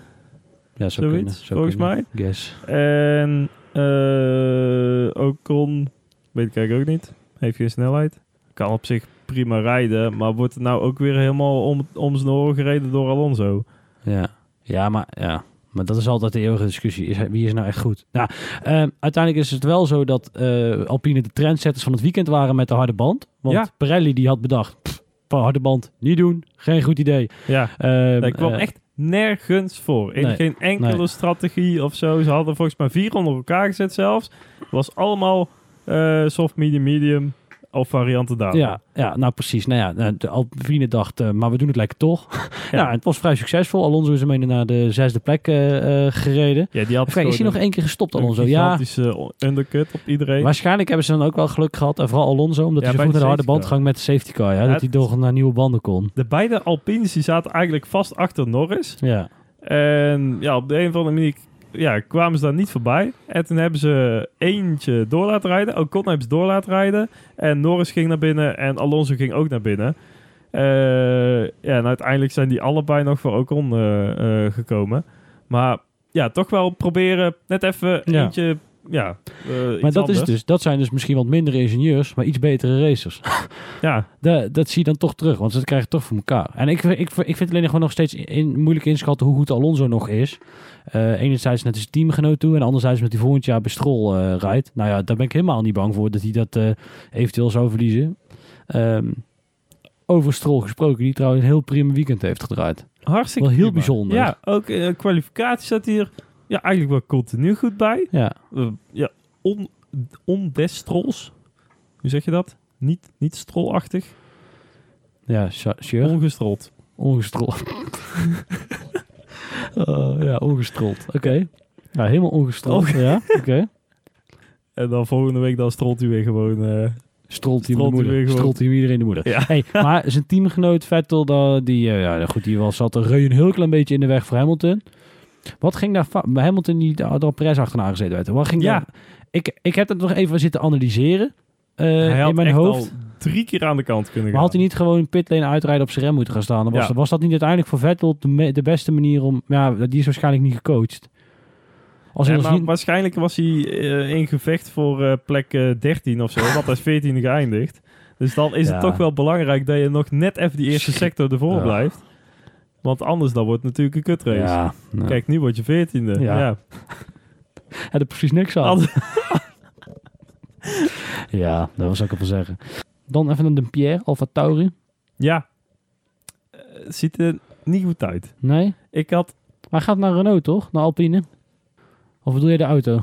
Ja, zo Zoiets, zo volgens mij. Yes. En uh, Ocon, weet ik eigenlijk ook niet. Heeft geen snelheid. Kan op zich prima rijden, maar wordt het nou ook weer helemaal om, om zijn oren gereden door Alonso? Ja, ja maar ja. Maar dat is altijd de eeuwige discussie. Is, wie is nou echt goed? Nou, uh, uiteindelijk is het wel zo dat uh, Alpine de trendsetters van het weekend waren met de harde band. Want ja. Pirelli die had bedacht, pff, harde band niet doen, geen goed idee. Ja, uh, dat kwam echt nergens voor. In nee, geen enkele nee. strategie of zo. Ze hadden volgens mij vier onder elkaar gezet zelfs. Het was allemaal eh, soft, medium, medium of varianten daar. Ja, ja, nou precies. Nou ja, nou, de Alpine dacht, uh, maar we doen het lekker toch. Ja. nou, het was vrij succesvol. Alonso is ermee naar de zesde plek uh, uh, gereden. Ja, die had Kijk, is hij nog één keer gestopt, Alonso? Ja. undercut op iedereen. Waarschijnlijk hebben ze dan ook wel geluk gehad. En vooral Alonso, omdat ja, hij zo naar de harde band ging met de safety car. Ja, ja dat hij door naar nieuwe banden kon. De beide Alpines die zaten eigenlijk vast achter Norris. Ja. En ja, op de een of andere manier ja, kwamen ze daar niet voorbij. En toen hebben ze eentje door laten rijden. Ocon hebben ze door laten rijden. En Norris ging naar binnen en Alonso ging ook naar binnen. Uh, ja, en uiteindelijk zijn die allebei nog voor Ocon uh, uh, gekomen. Maar ja, toch wel proberen net even ja. eentje... Ja, maar dat, is dus, dat zijn dus misschien wat minder ingenieurs, maar iets betere racers. ja. De, dat zie je dan toch terug, want ze krijgen toch voor elkaar. En ik, ik, ik vind alleen gewoon nog steeds in, moeilijk inschatten hoe goed Alonso nog is. Uh, enerzijds net zijn teamgenoot toe en anderzijds met die volgend jaar bij Strol uh, rijdt. Nou ja, daar ben ik helemaal niet bang voor dat hij dat eventueel zou verliezen. Um, over Strol gesproken, die trouwens een heel prima weekend heeft gedraaid. Hartstikke Wel heel bijzonder. Ja, ook kwalificatie zat hier ja, eigenlijk wel continu goed bij. Ja, ja on, on des Strols. Hoe zeg je dat? Niet, niet strolachtig. Ja, sure. Ongestrold. Ongestrold. Uh, ja, ongestrold. Oké. Okay. Ja, helemaal ongestrold. Ja, oké. En dan volgende week dan strolt hij weer gewoon... Uh, strolt hij de moeder. Strolt hij iedereen de moeder. Ja. Hey, maar zijn teamgenoot Vettel, die, uh, ja, goed, die was, zat er een heel klein beetje in de weg voor Hamilton. Wat ging daar... Hamilton die door Perez achterna gezeten werd. Wat ging ja. daar... Ik, ik heb het nog even zitten analyseren. Uh, in mijn hoofd drie keer aan de kant kunnen gaan. Maar had hij niet gewoon pitlane uitrijden op zijn rem moeten gaan staan? Dan was, was dat niet uiteindelijk voor Vettel de, de beste manier om... Ja, die is waarschijnlijk niet gecoacht. Als ja, maar waarschijnlijk was hij uh, in gevecht voor uh, plek uh, eh, 13 of zo, wat hij 14 geëindigd. Dus dan is het toch wel belangrijk dat je nog net even die eerste sector ervoor blijft. Want anders dan wordt het natuurlijk een kutrace. Ja, nou. Kijk, nu word je 14e. Ja. ja. Heb er precies niks aan. ja, dat was ik al zeggen. Dan even een Pierre, Alfa Tauri. Ja. Uh, ziet er niet goed uit. Nee? Ik had... Maar gaat naar Renault, toch? Naar Alpine? Of bedoel je de auto?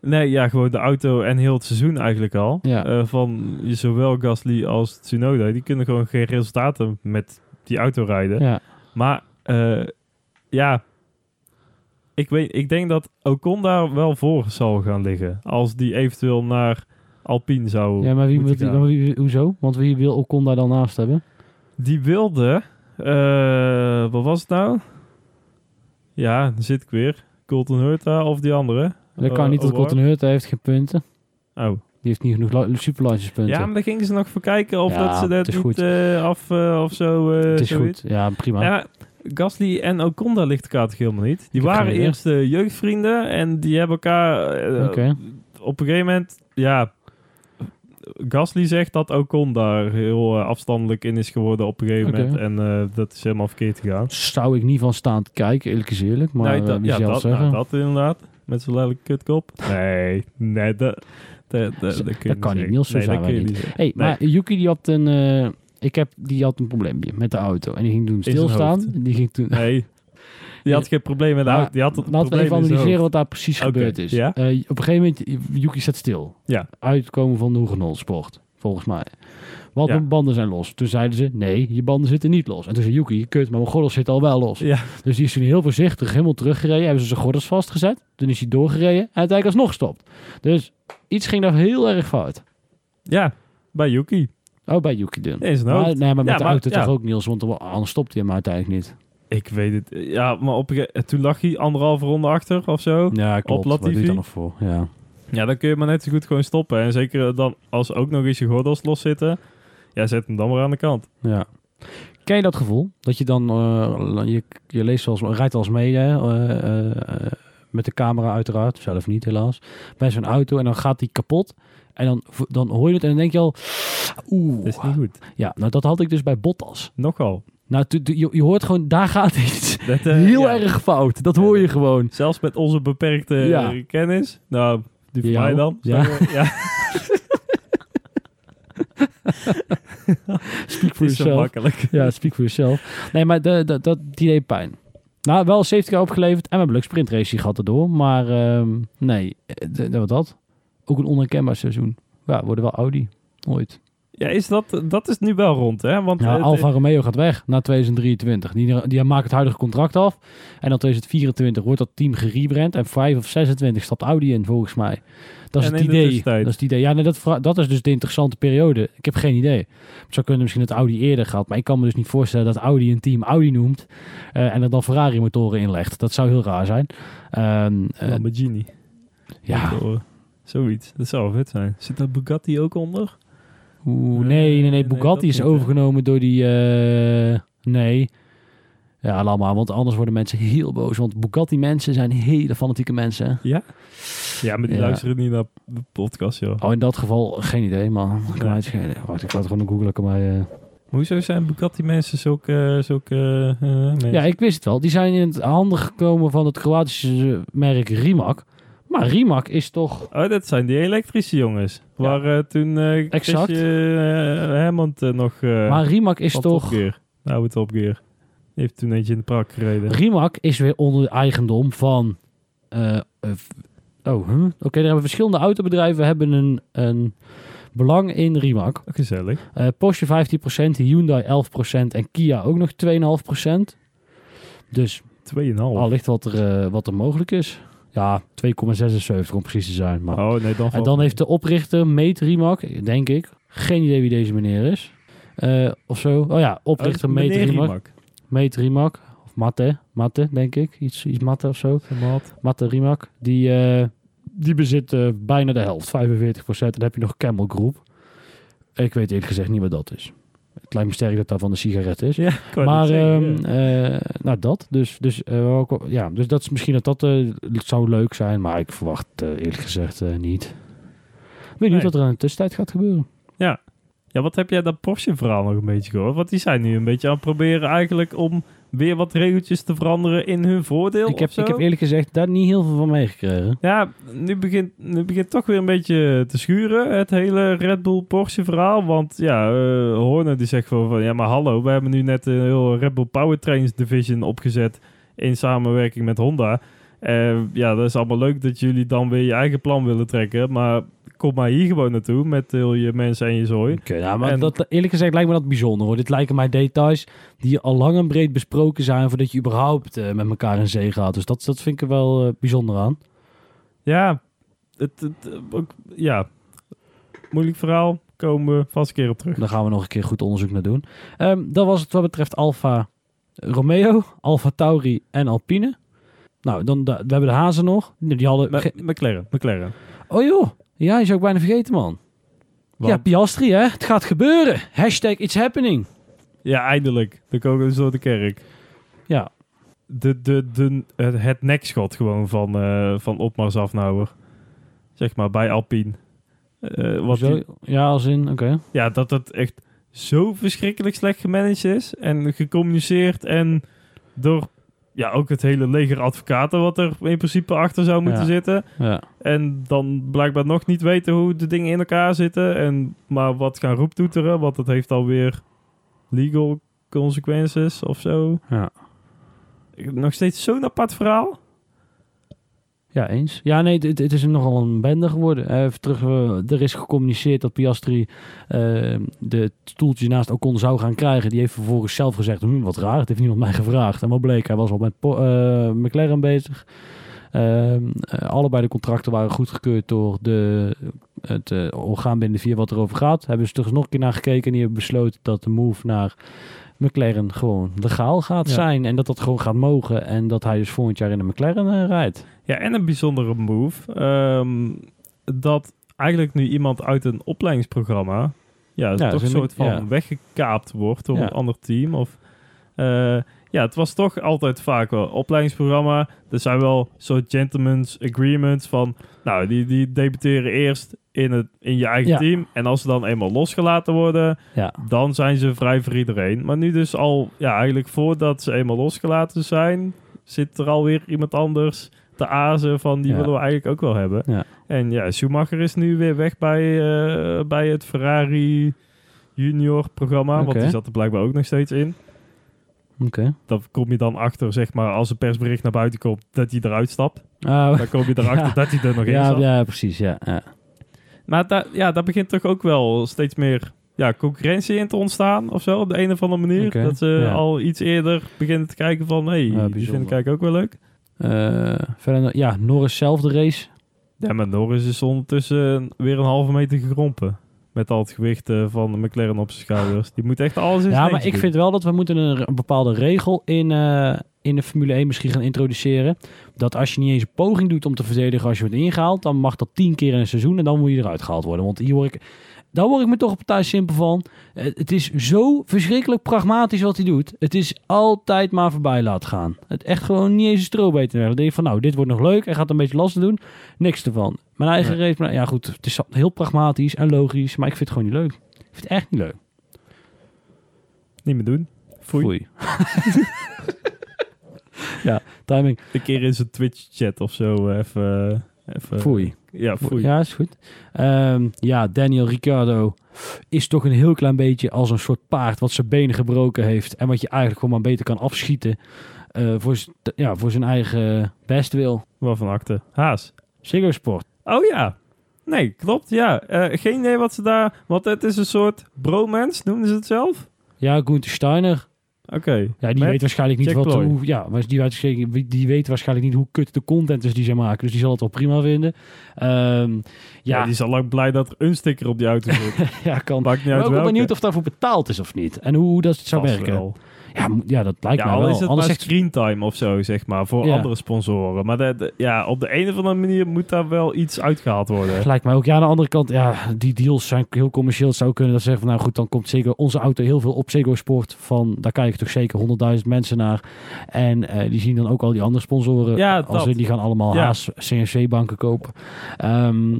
Nee, ja, gewoon de auto en heel het seizoen eigenlijk al. Ja. Uh, van zowel Gasly als Tsunoda. Die kunnen gewoon geen resultaten met die auto rijden. Ja. Maar uh, ja, ik, weet, ik denk dat Ocon daar wel voor zal gaan liggen. Als die eventueel naar Alpine zou Ja, maar wie, moet die, wie, hoezo? Want wie wil Ocon daar dan naast hebben? Die wilde... Uh, wat was het nou? Ja, dan zit ik weer. Colton Hurta of die andere. Dat kan uh, niet, want Colton Hurta heeft geen punten. Oh. Heeft niet genoeg. Ja, maar daar gingen ze nog voor kijken of ja, dat ze dat niet goed. Uh, af uh, of zo. Uh, het is goed, ja, prima. Ja, Gasly en Ocon, daar ligt elkaar toch helemaal niet. Die waren eerst jeugdvrienden en die hebben elkaar okay. op een gegeven moment, ja, Gasly zegt dat Ocon daar heel afstandelijk in is geworden op een gegeven moment. En uh, dat is helemaal verkeerd gegaan. Zou ik niet van staan te kijken, eerlijk is eerlijk. Maar nee, dat, uh, ja, dat. Nou, dat inderdaad. Met zo'n lelijke kutkop. Nee, nee, dat, dat, dat, dat, dat kan niet. Niels, zo nee, wij niet. Hey. Maar Yuki die had een... ik heb, die had een probleempje met de auto. En die ging toen stilstaan. Die ging toen... Nee. Die had geen probleem met de auto. Die had het Laten we even analyseren wat daar precies gebeurd is. Ja? Uh, op een gegeven moment, Yuki zet stil. Ja. Uitkomen van de Hoegenol Sport, volgens mij. Want mijn banden zijn los. Toen zeiden ze, nee, je banden zitten niet los. En toen zei Yuki, kut, maar mijn gordels zitten al wel los. Ja. Dus die is toen heel voorzichtig helemaal teruggereden. Hebben ze zijn gordels vastgezet. Toen is hij doorgereden en uiteindelijk alsnog gestopt. Dus iets ging daar heel erg fout. Ja, bij Yuki. Oh, bij Yuki dan. Is maar, nee, maar met de auto toch ook, Niels? Want anders stopt hij hem uiteindelijk niet. Ik weet het. Ja, maar op toen lag hij anderhalve ronde achter of zo. Ja, klopt. Op Wat doe je dan nog voor? Ja. Ja, dan kun je maar net zo goed gewoon stoppen. En zeker dan als ook nog eens je gordels los zitten. Ja, zet hem dan maar aan de kant. Ja. Ken je dat gevoel? Dat je dan, uh, je, je leest als, rijdt als mee, hè? Uh, uh, met de camera uiteraard, zelf niet helaas, bij zo'n auto en dan gaat die kapot. En dan, dan hoor je het en dan denk je al, oeh. Dat is niet goed. Ja, nou dat had ik dus bij Bottas. Nogal. Nou, je, je hoort gewoon, daar gaat iets dat, heel erg fout. Dat hoor je gewoon. Zelfs met onze beperkte kennis. Nou, die van mij dan. Ja. ja. speak for yourself. makkelijk. Ja, speak for yourself. Nee, maar de, de, dat, die deed pijn. Nou, wel 70 keer opgeleverd en we hebben een leuk sprintrace gehad erdoor. Maar um, nee, wat dat? Ook een onherkenbaar seizoen. Ja, worden wel Audi. Ooit. Ja, is dat, dat is nu wel rond, hè? Want, ja, Alfa Romeo gaat weg na 2023. Die, die maakt het huidige contract af. En dan 2024 wordt dat team gerebrand. En 5 of 26 stapt Audi in, volgens mij. Dat is het idee. Dat is het idee. Ja, nee, dat, dat is dus de interessante periode. Ik heb geen idee. Het zou kunnen misschien dat Audi eerder gaat. Maar ik kan me dus niet voorstellen dat Audi een team Audi noemt. Uh, en er dan Ferrari motoren inlegt. Dat zou heel raar zijn. Uh, Lamborghini. Ja. Zoiets. Dat zou vet zijn. Zit daar Bugatti ook onder? Oeh, nee, nee, nee. Bugatti is overgenomen door die... Uh, nee. Ja, allemaal. Want anders worden mensen heel boos. Want Bugatti-mensen zijn hele fanatieke mensen. Ja? Ja, maar die ja. luisteren niet naar de podcast, joh. Oh, in dat geval geen idee, man. Ik kan geen idee. Wacht, ik ga het gewoon googlen. Mij, uh... Hoezo zijn Bugatti-mensen zulke... zulke uh, ja, ik wist het wel. Die zijn in het handen gekomen van het Kroatische merk Rimac. Maar Rimac is toch... Oh, dat zijn die elektrische jongens. Ja. Waar uh, toen uh, exact. Hermond nog... maar Rimac is toch... Nou, het opgeer. Heeft toen eentje in de prak gereden. Rimac is weer onder eigendom van... oh, huh? oké, okay, er hebben verschillende autobedrijven hebben een, een belang in Rimac. Gezellig. Porsche 15%, Hyundai 11% en Kia ook nog 2,5%. Dus 2,5. Al ligt wat er, wat er mogelijk is. Ja, 2,76 om precies te zijn. Maar... Oh, nee, dan en dan heeft de oprichter, Meet Rimac, denk ik, geen idee wie deze meneer is. Uh, of zo. Oh ja, oprichter oh, Meet Rimac. Meet Rimac. Of Matte, Matte, denk ik. Iets, iets Matte of zo. Mat. Matte Rimac. Die, uh, die bezit uh, bijna de helft, 45% En dan heb je nog Camel Group. Ik weet eerlijk gezegd niet wat dat is. Het lijkt me sterk dat dat van de sigaret is. Ja, maar um, uh, nou dat. Dus, dus, uh, ook, ja, dus dat is misschien dat dat uh, zou leuk zijn. Maar ik verwacht eerlijk gezegd niet. Ik weet niet nee. wat er in de tussentijd gaat gebeuren. Ja. Ja, wat heb jij dat Porsche-verhaal nog een beetje gehoord? Want die zijn nu een beetje aan het proberen eigenlijk om weer wat regeltjes te veranderen in hun voordeel. Ik heb, ik heb eerlijk gezegd daar niet heel veel van meegekregen. Ja, nu begint, nu begint toch weer een beetje te schuren het hele Red Bull Porsche verhaal. Want ja, uh, Horner die zegt gewoon van ja, maar hallo, we hebben nu net een heel Red Bull Powertrains Division opgezet in samenwerking met Honda. Uh, ja, dat is allemaal leuk dat jullie dan weer je eigen plan willen trekken. Maar kom maar hier gewoon naartoe met heel je mensen en je zooi. Oké, okay, ja, maar en... dat, eerlijk gezegd lijkt me dat bijzonder hoor. Dit lijken mij details die al lang en breed besproken zijn voordat je überhaupt uh, met elkaar in zee gaat. Dus dat, dat vind ik er wel uh, bijzonder aan. Ja, het, het, ook, ja, moeilijk verhaal. Komen we vast een keer op terug. Daar gaan we nog een keer goed onderzoek naar doen. Um, dat was het wat betreft Alfa Romeo, Alfa Tauri en Alpine. Nou, dan we hebben de Hazen nog. Die hadden... Ma McLaren, McLaren. Oh joh, ja, je zou ik bijna vergeten, man. Wat? Ja, Piastri, hè? Het gaat gebeuren. Hashtag it's happening. Ja, eindelijk. Dan komen we zo de kerk. Ja. De, de, de, het, nekschot gewoon van, uh, van Opmars Afnauwer. Zeg maar, bij Alpine. Uh, wat die, ja, als in, oké. Ja, dat het echt zo verschrikkelijk slecht gemanaged is. En gecommuniceerd en door ja, ook het hele leger advocaten wat er in principe achter zou moeten zitten. Ja. En dan blijkbaar nog niet weten hoe de dingen in elkaar zitten. En maar wat gaan roeptoeteren, want het heeft alweer legal consequences of zo. Ja. nog steeds zo'n apart verhaal. Ja, eens. Ja, nee, het, het is nogal een bende geworden. Even terug, uh, er is gecommuniceerd dat Piastri uh, de stoeltje naast Ocon zou gaan krijgen. Die heeft vervolgens zelf gezegd, hm, wat raar, het heeft niemand mij gevraagd. En wat bleek, hij was al met McLaren bezig. Allebei de contracten waren goedgekeurd door de, het orgaan binnen de wat erover gaat. Hebben ze toch nog een keer naar gekeken en die hebben besloten dat de move naar McLaren gewoon legaal gaat zijn. En dat dat gewoon gaat mogen. En dat hij dus volgend jaar in de McLaren rijdt. Ja, en een bijzondere move. Ehm, dat eigenlijk nu iemand uit een opleidingsprogramma... Ja, toch een soort van weggekaapt wordt door een ander team. Of... Uh, ja, het was toch altijd vaak wel opleidingsprogramma. Er zijn wel soort gentlemen's agreements van... Nou, die, die debuteren eerst in, het, in je eigen team. En als ze dan eenmaal losgelaten worden, ja. dan zijn ze vrij voor iedereen. Maar nu dus al, ja, eigenlijk voordat ze eenmaal losgelaten zijn... zit er alweer iemand anders te azen van die willen we eigenlijk ook wel hebben. Ja. En ja, Schumacher is nu weer weg bij, uh, bij het Ferrari junior programma. Want die zat er blijkbaar ook nog steeds in. Oké. Dan kom je dan achter, zeg maar, als een persbericht naar buiten komt, dat hij eruit stapt. Oh. Dan kom je erachter dat hij er nog in ja, zat. Ja, precies, ja. ja. Maar daar, ja, daar begint toch ook wel steeds meer ja, concurrentie in te ontstaan of zo, op de een of andere manier. dat ze al iets eerder beginnen te kijken van, hé, hey, ja, die vind ik eigenlijk ook wel leuk. Uh, verder, ja, Norris zelf de race. Ja, maar Norris is ondertussen weer een halve meter gekrompen. Met al het gewicht uh, van McLaren op zijn schouders. Die moet echt alles in Ja, maar ik vind wel dat we moeten een, een bepaalde regel in, uh, in de Formule 1 misschien gaan introduceren. Dat als je niet eens een poging doet om te verdedigen als je wordt ingehaald, dan mag dat tien keer in een seizoen en dan moet je eruit gehaald worden. Want hier word ik daar word ik me toch op partij simpel van. Eh, het is zo verschrikkelijk pragmatisch wat hij doet. Het is altijd maar voorbij laten gaan. Het echt gewoon niet eens een strobeter. Dan denk je van, nou, dit wordt nog leuk. Hij gaat een beetje lastig doen. Niks ervan. Mijn eigen nee. race, ja goed, het is heel pragmatisch en logisch. Maar ik vind het gewoon niet leuk. Ik vind het echt niet leuk. Niet meer doen. Foei. Foei. ja, timing. Een keer in zijn Twitch-chat of zo eh, even... even Foei. Ja, foei. Ja, is goed. Um, ja, Daniel Ricciardo is toch een heel klein beetje als een soort paard wat zijn benen gebroken heeft. En wat je eigenlijk gewoon maar beter kan afschieten uh, voor, ja, voor zijn eigen bestwil. Waarvan acte? Haas. Ziggo Sport. Oh ja. Nee, klopt. Ja. Uh, geen idee wat ze daar... Want het is een soort bromance, noemden ze het zelf? Ja, Gunther Steiner. Oké. Ja, die weet waarschijnlijk niet wat, hoe, ja, maar die, weet, die weet waarschijnlijk niet hoe kut de content is die ze maken. Dus die zal het wel prima vinden. Um, ja. die is al lang blij dat er een sticker op die auto zit. ja, kan. Maakt niet uit ik ben benieuwd of daarvoor betaald is of niet. En hoe, dat zou werken. Wel. Ja, ja dat lijkt ja, mij wel. is het Anders maar screentime of zo, zeg maar, voor andere sponsoren. Maar de, ja, op de een of andere manier moet daar wel iets uitgehaald worden. Lijkt mij ook. Ja, aan de andere kant, ja, die deals zijn heel commercieel. Het zou kunnen dat ze zeggen van, nou goed, dan komt zeker onze auto heel veel op Ziggo Sport. Van, daar kijken toch zeker 100.000 mensen naar. En uh, die zien dan ook al die andere sponsoren. Ja, als, die gaan allemaal ja. Haas CNC-banken kopen. Um, uh,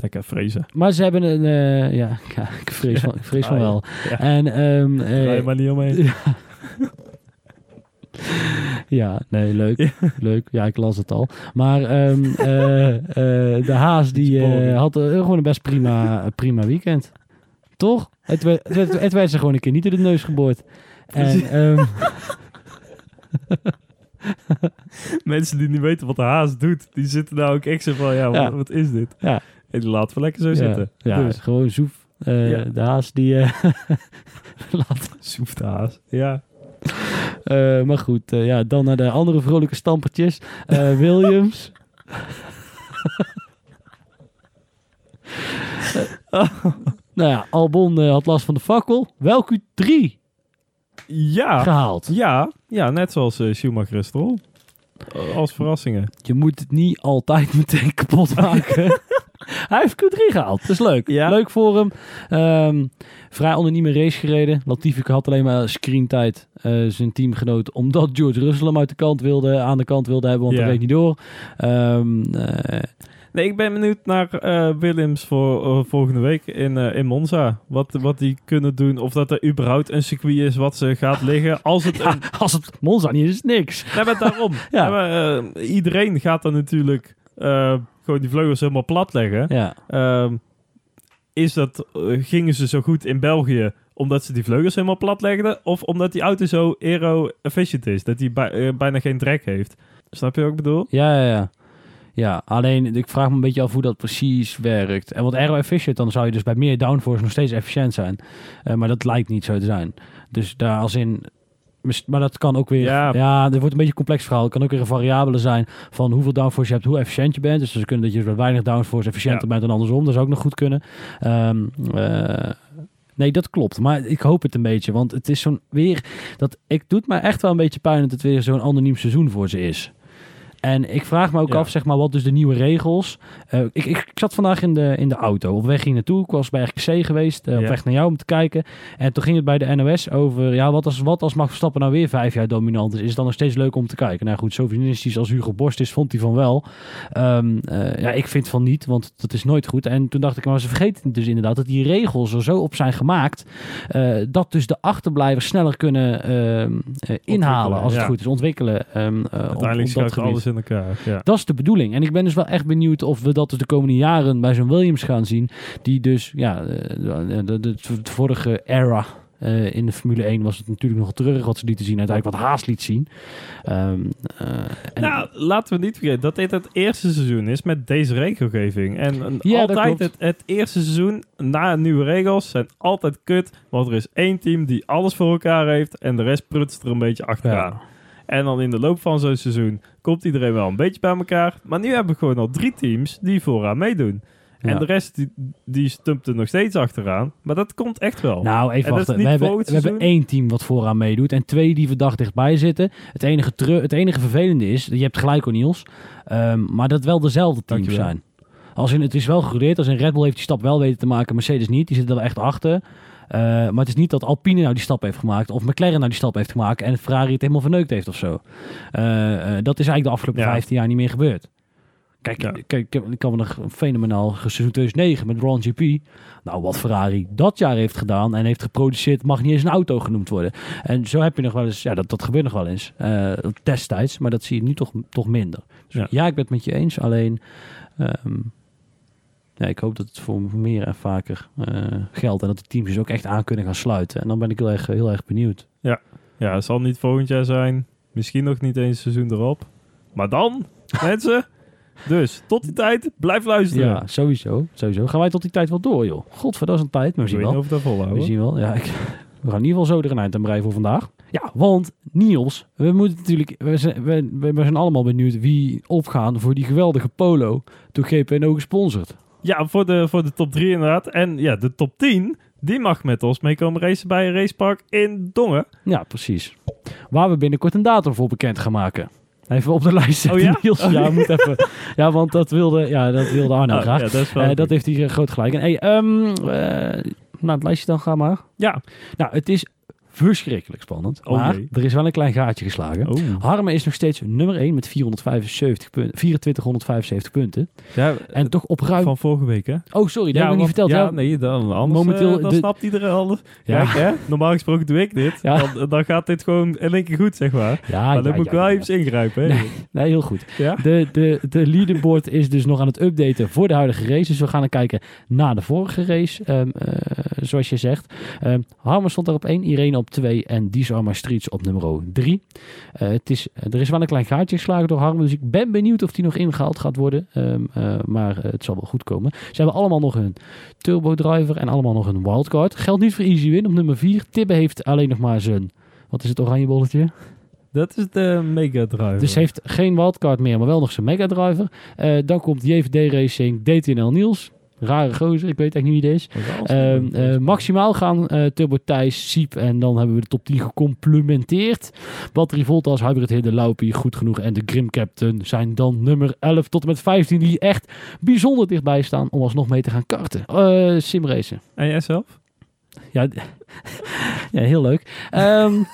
Lekker vrezen. Maar ze hebben een... Uh, ja, ja, ik vrees van, ik vrees van wel. Ja. En... Um, uh, je maar niet omheen. Ja. ja, nee, leuk. Leuk. Ja, ik las het al. Maar um, uh, de Haas die had gewoon een best prima, prima weekend. Toch? Het werd, het, het werd ze gewoon een keer niet in de neus geboord. En... Um, Mensen die niet weten wat de haas doet, die zitten nou ook echt zo van, ja, wat, wat is dit? Ja, en die laten we lekker zo zitten. Ja, dus. gewoon zoef. Uh, ja. De haas die... Uh, laat. Zoef de haas, ja. Uh, maar goed, ja, dan naar de andere vrolijke stampertjes. Williams. nou ja, Albon had last van de fakkel. Welk u 3 ja, gehaald. Ja, ja, net zoals Schumacher Stroll. Als verrassingen. Je moet het niet altijd meteen kapot maken. Hij heeft Q3 gehaald. Dat is leuk. Ja. Leuk voor hem. Um, vrij anonieme race gereden. Latifi had alleen maar screentijd. Uh, zijn teamgenoot. Omdat George Russell hem uit de kant wilde, aan de kant wilde hebben. Want ja. dat weet niet door. Um, uh, nee, ik ben benieuwd naar uh, Williams voor volgende week in, in Monza. Wat, wat die kunnen doen. Of dat er überhaupt een circuit is wat ze gaat liggen. Als het, ja, als het Monza niet is, is niks. Nee, maar daarom. ja. maar, iedereen gaat er natuurlijk gewoon die vleugels helemaal plat leggen. Ja. Um, is dat, uh, gingen ze zo goed in België omdat ze die vleugels helemaal plat legden, of omdat die auto zo aero-efficient is, dat die bij, bijna geen drek heeft. Snap je wat ik bedoel? Ja, ja, ja. Ja, alleen ik vraag me een beetje af hoe dat precies werkt. En wat aero-efficient, dan zou je dus bij meer downforce nog steeds efficiënt zijn. Uh, maar dat lijkt niet zo te zijn. Dus daar als in maar dat kan ook weer. Ja. ja, dit wordt een beetje een complex verhaal. Het kan ook weer een variabele zijn van hoeveel downforce je hebt, hoe efficiënt je bent. Dus ze kunnen dat je met weinig downforce efficiënter bent dan andersom. Dat zou ook nog goed kunnen. Um, uh, nee, dat klopt. Maar ik hoop het een beetje. Want het is zo'n weer. Dat, ik doet me echt wel een beetje pijn dat het weer zo'n anoniem seizoen voor ze is. En ik vraag me ook af, zeg maar, wat dus de nieuwe regels. Uh, ik, ik, ik, zat vandaag in de, in de auto. Op weg hier naartoe. Ik was bij RKC geweest. Uh, op weg naar jou om te kijken. En toen ging het bij de NOS over. Ja, wat als, wat als Max Verstappen nou weer vijf jaar dominant is? Is het dan nog steeds leuk om te kijken? Nou goed, zo als Hugo Borst is, vond hij van wel. Um, uh, ja, ik vind van niet, want dat is nooit goed. En toen dacht ik, maar ze vergeten dus inderdaad dat die regels er zo op zijn gemaakt. dat dus de achterblijvers sneller kunnen ehm, inhalen als het goed is. Ontwikkelen. Um, Uiteindelijk alles in elkaar. Ja. Dat is de bedoeling. En ik ben dus wel echt benieuwd of we dat dus de komende jaren bij zo'n Williams gaan zien. Die dus, ja, de, de, de, vorige era uh, in de Formule 1 was het natuurlijk nog terug wat ze lieten zien. Uiteindelijk wat Haas liet zien. Um, uh, en nou, laten we niet vergeten dat dit het eerste seizoen is met deze regelgeving. En ja, altijd het, het, eerste seizoen na nieuwe regels zijn altijd kut. Want er is één team die alles voor elkaar heeft en de rest prutst er een beetje achteraan. Ja. En dan in de loop van zo'n seizoen komt iedereen wel een beetje bij elkaar. Maar nu hebben we gewoon al drie teams die vooraan meedoen. En de rest die, die stumpt er nog steeds achteraan. Maar dat komt echt wel. Nou, even wachten. We hebben, we hebben één team wat vooraan meedoet. En twee die verdacht dichtbij zitten. Het enige, het enige vervelende is, je hebt gelijk O'Neills. Um, maar dat wel dezelfde teams zijn. Als in, het is wel gegroeid. Als in Red Bull heeft die stap wel weten te maken. Mercedes niet. Die zitten er wel echt achter. Uh, maar het is niet dat Alpine nou die stap heeft gemaakt. Of McLaren nou die stap heeft gemaakt. En Ferrari het helemaal verneukt heeft of zo. Uh, uh, dat is eigenlijk de afgelopen ja. 15 jaar niet meer gebeurd. Kijk, ja. kijk ik kan me nog een fenomenaal seizoen 2009 met Ron GP. Nou, wat Ferrari dat jaar heeft gedaan en heeft geproduceerd, mag niet eens een auto genoemd worden. En zo heb je nog wel eens, ja, dat, dat gebeurt nog wel eens uh, destijds, maar dat zie je nu toch, toch minder. Dus ja. ja ik ben het met je eens, alleen um, ja, ik hoop dat het voor meer en vaker uh, geldt. En dat de teams dus ook echt aan kunnen gaan sluiten. En dan ben ik heel erg, heel erg benieuwd. Ja. ja, het zal niet volgend jaar zijn. Misschien nog niet eens seizoen erop. Maar dan, mensen. Dus tot die tijd, blijf luisteren. Ja, sowieso. sowieso. Gaan wij tot die tijd wel door, joh. Godver, dat is een tijd. Maar we zien wel. Of dat volhouden. We zien wel. Ja, ik, we gaan in ieder geval zo er een eind aan breien voor vandaag. Ja, want Niels, we moeten natuurlijk, we zijn, we, we zijn allemaal benieuwd wie opgaan voor die geweldige polo door GPNO gesponsord. Ja, voor de, voor de top 3 inderdaad. En ja, de top 10, die mag met ons meekomen racen bij een racepark in Dongen. Ja, precies. Waar we binnenkort een datum voor bekend gaan maken. Even op de lijst zetten, oh ja? Niels. Oh, ja, moet even. ja, want dat wilde, ja, dat wilde Arno oh, graag. Ja, dat, uh, dat heeft hij groot gelijk. En hey, um, uh, naar het lijstje dan gaan maar. Ja. Nou, het is verschrikkelijk spannend. Oh, maar er is wel een klein gaatje geslagen. Oh. Harmen is nog steeds nummer 1 met 475 punten, 2475 punten. Ja, en toch op ruim... Van vorige week, hè? Oh, sorry, dat heb ik niet verteld. Ja, nee, dan anders Momenteel, uh, dan de... snapt iedereen alles. Ja. Kijk, hè? Normaal gesproken doe ik dit. Ja. Dan, dan, gaat dit gewoon in één keer goed, zeg maar. Ja, maar dan moet ik wel even ingrijpen, hè? Nee, nee, heel goed. De, de, de leaderboard is dus nog aan het updaten voor de huidige race. Dus we gaan dan kijken naar de vorige race, um, uh, zoals je zegt. Um, Harmen stond daar op 1, Irene op 2 en These Streets op nummer 3. Uh, het is, er is wel een klein gaatje geslagen door Harmen, dus ik ben benieuwd of die nog ingehaald gaat worden. Um, uh, maar uh, het zal wel goed komen. Ze hebben allemaal nog een turbo driver en allemaal nog een wildcard. Geldt niet voor Easy Win op nummer 4. Tibbe heeft alleen nog maar zijn, wat is het oranje bolletje? Dat is de Mega Driver. Dus heeft geen wildcard meer, maar wel nog zijn Mega Driver. Uh, dan komt JVD Racing, DTNL Niels. Rare gozer, ik weet echt niet wie het is. Uh, uh, maximaal gaan uh, Turbo Thijs, Siep en dan hebben we de top 10 gecomplementeerd. Battery Voltas, Hybrid Hidden, Laupie, goed genoeg en de Grim Captain zijn dan nummer 11 tot en met 15 die echt bijzonder dichtbij staan om alsnog mee te gaan karten. Uh, simracen. En jij zelf? Ja, ja heel leuk. Um,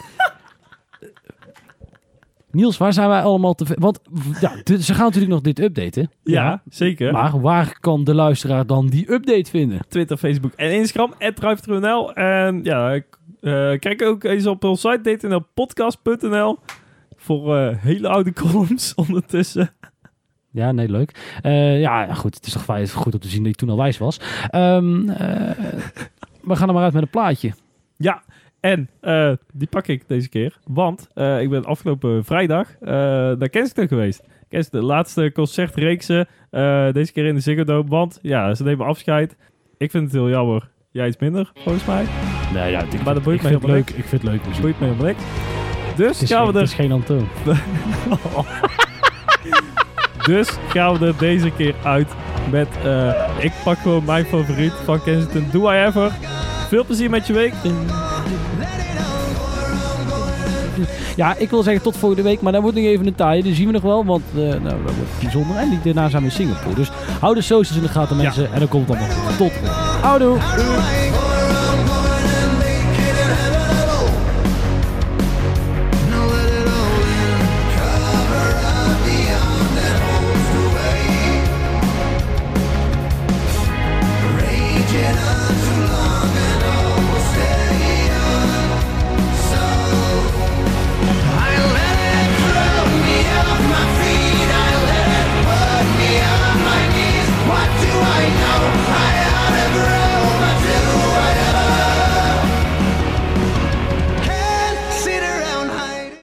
Niels, waar zijn wij allemaal te... Want ja, ze gaan natuurlijk nog dit updaten. Ja, zeker. Maar waar kan de luisteraar dan die update vinden? Twitter, Facebook en Instagram, @drive_nl En ja, uh, kijk ook eens op onze site, dtnlpodcast.nl voor uh, hele oude columns ondertussen. Ja, nee, leuk. Uh, ja, goed. Het is toch fijn, goed om te zien dat je toen al wijs was. Um, we gaan er maar uit met een plaatje. Ja, en uh, die pak ik deze keer. Want uh, ik ben afgelopen vrijdag uh, naar Kensington geweest. Kensington, de laatste concertreeksen. deze keer in de Ziggo Dome. Want ja, ze nemen afscheid. Ik vind het heel jammer. Jij iets minder, volgens mij. Nee, ja, ik, maar dat boeit me heel leuk. Ik vind het leuk. Dat boeit me helemaal niks. Dus gaan we er... Het is geen Antoon. dus gaan we er deze keer uit met... ik pak gewoon mijn favoriet van Kensington. Do I Ever. Veel plezier met je week. Ja, ik wil zeggen tot volgende week, maar dan wordt nog even een taaie. Die zien we nog wel, want uh, nou, dat wordt bijzonder. En die daarna zijn we in Singapore. Dus hou de socials in de gaten, mensen. En dan komt het allemaal goed. Tot. Houdoe.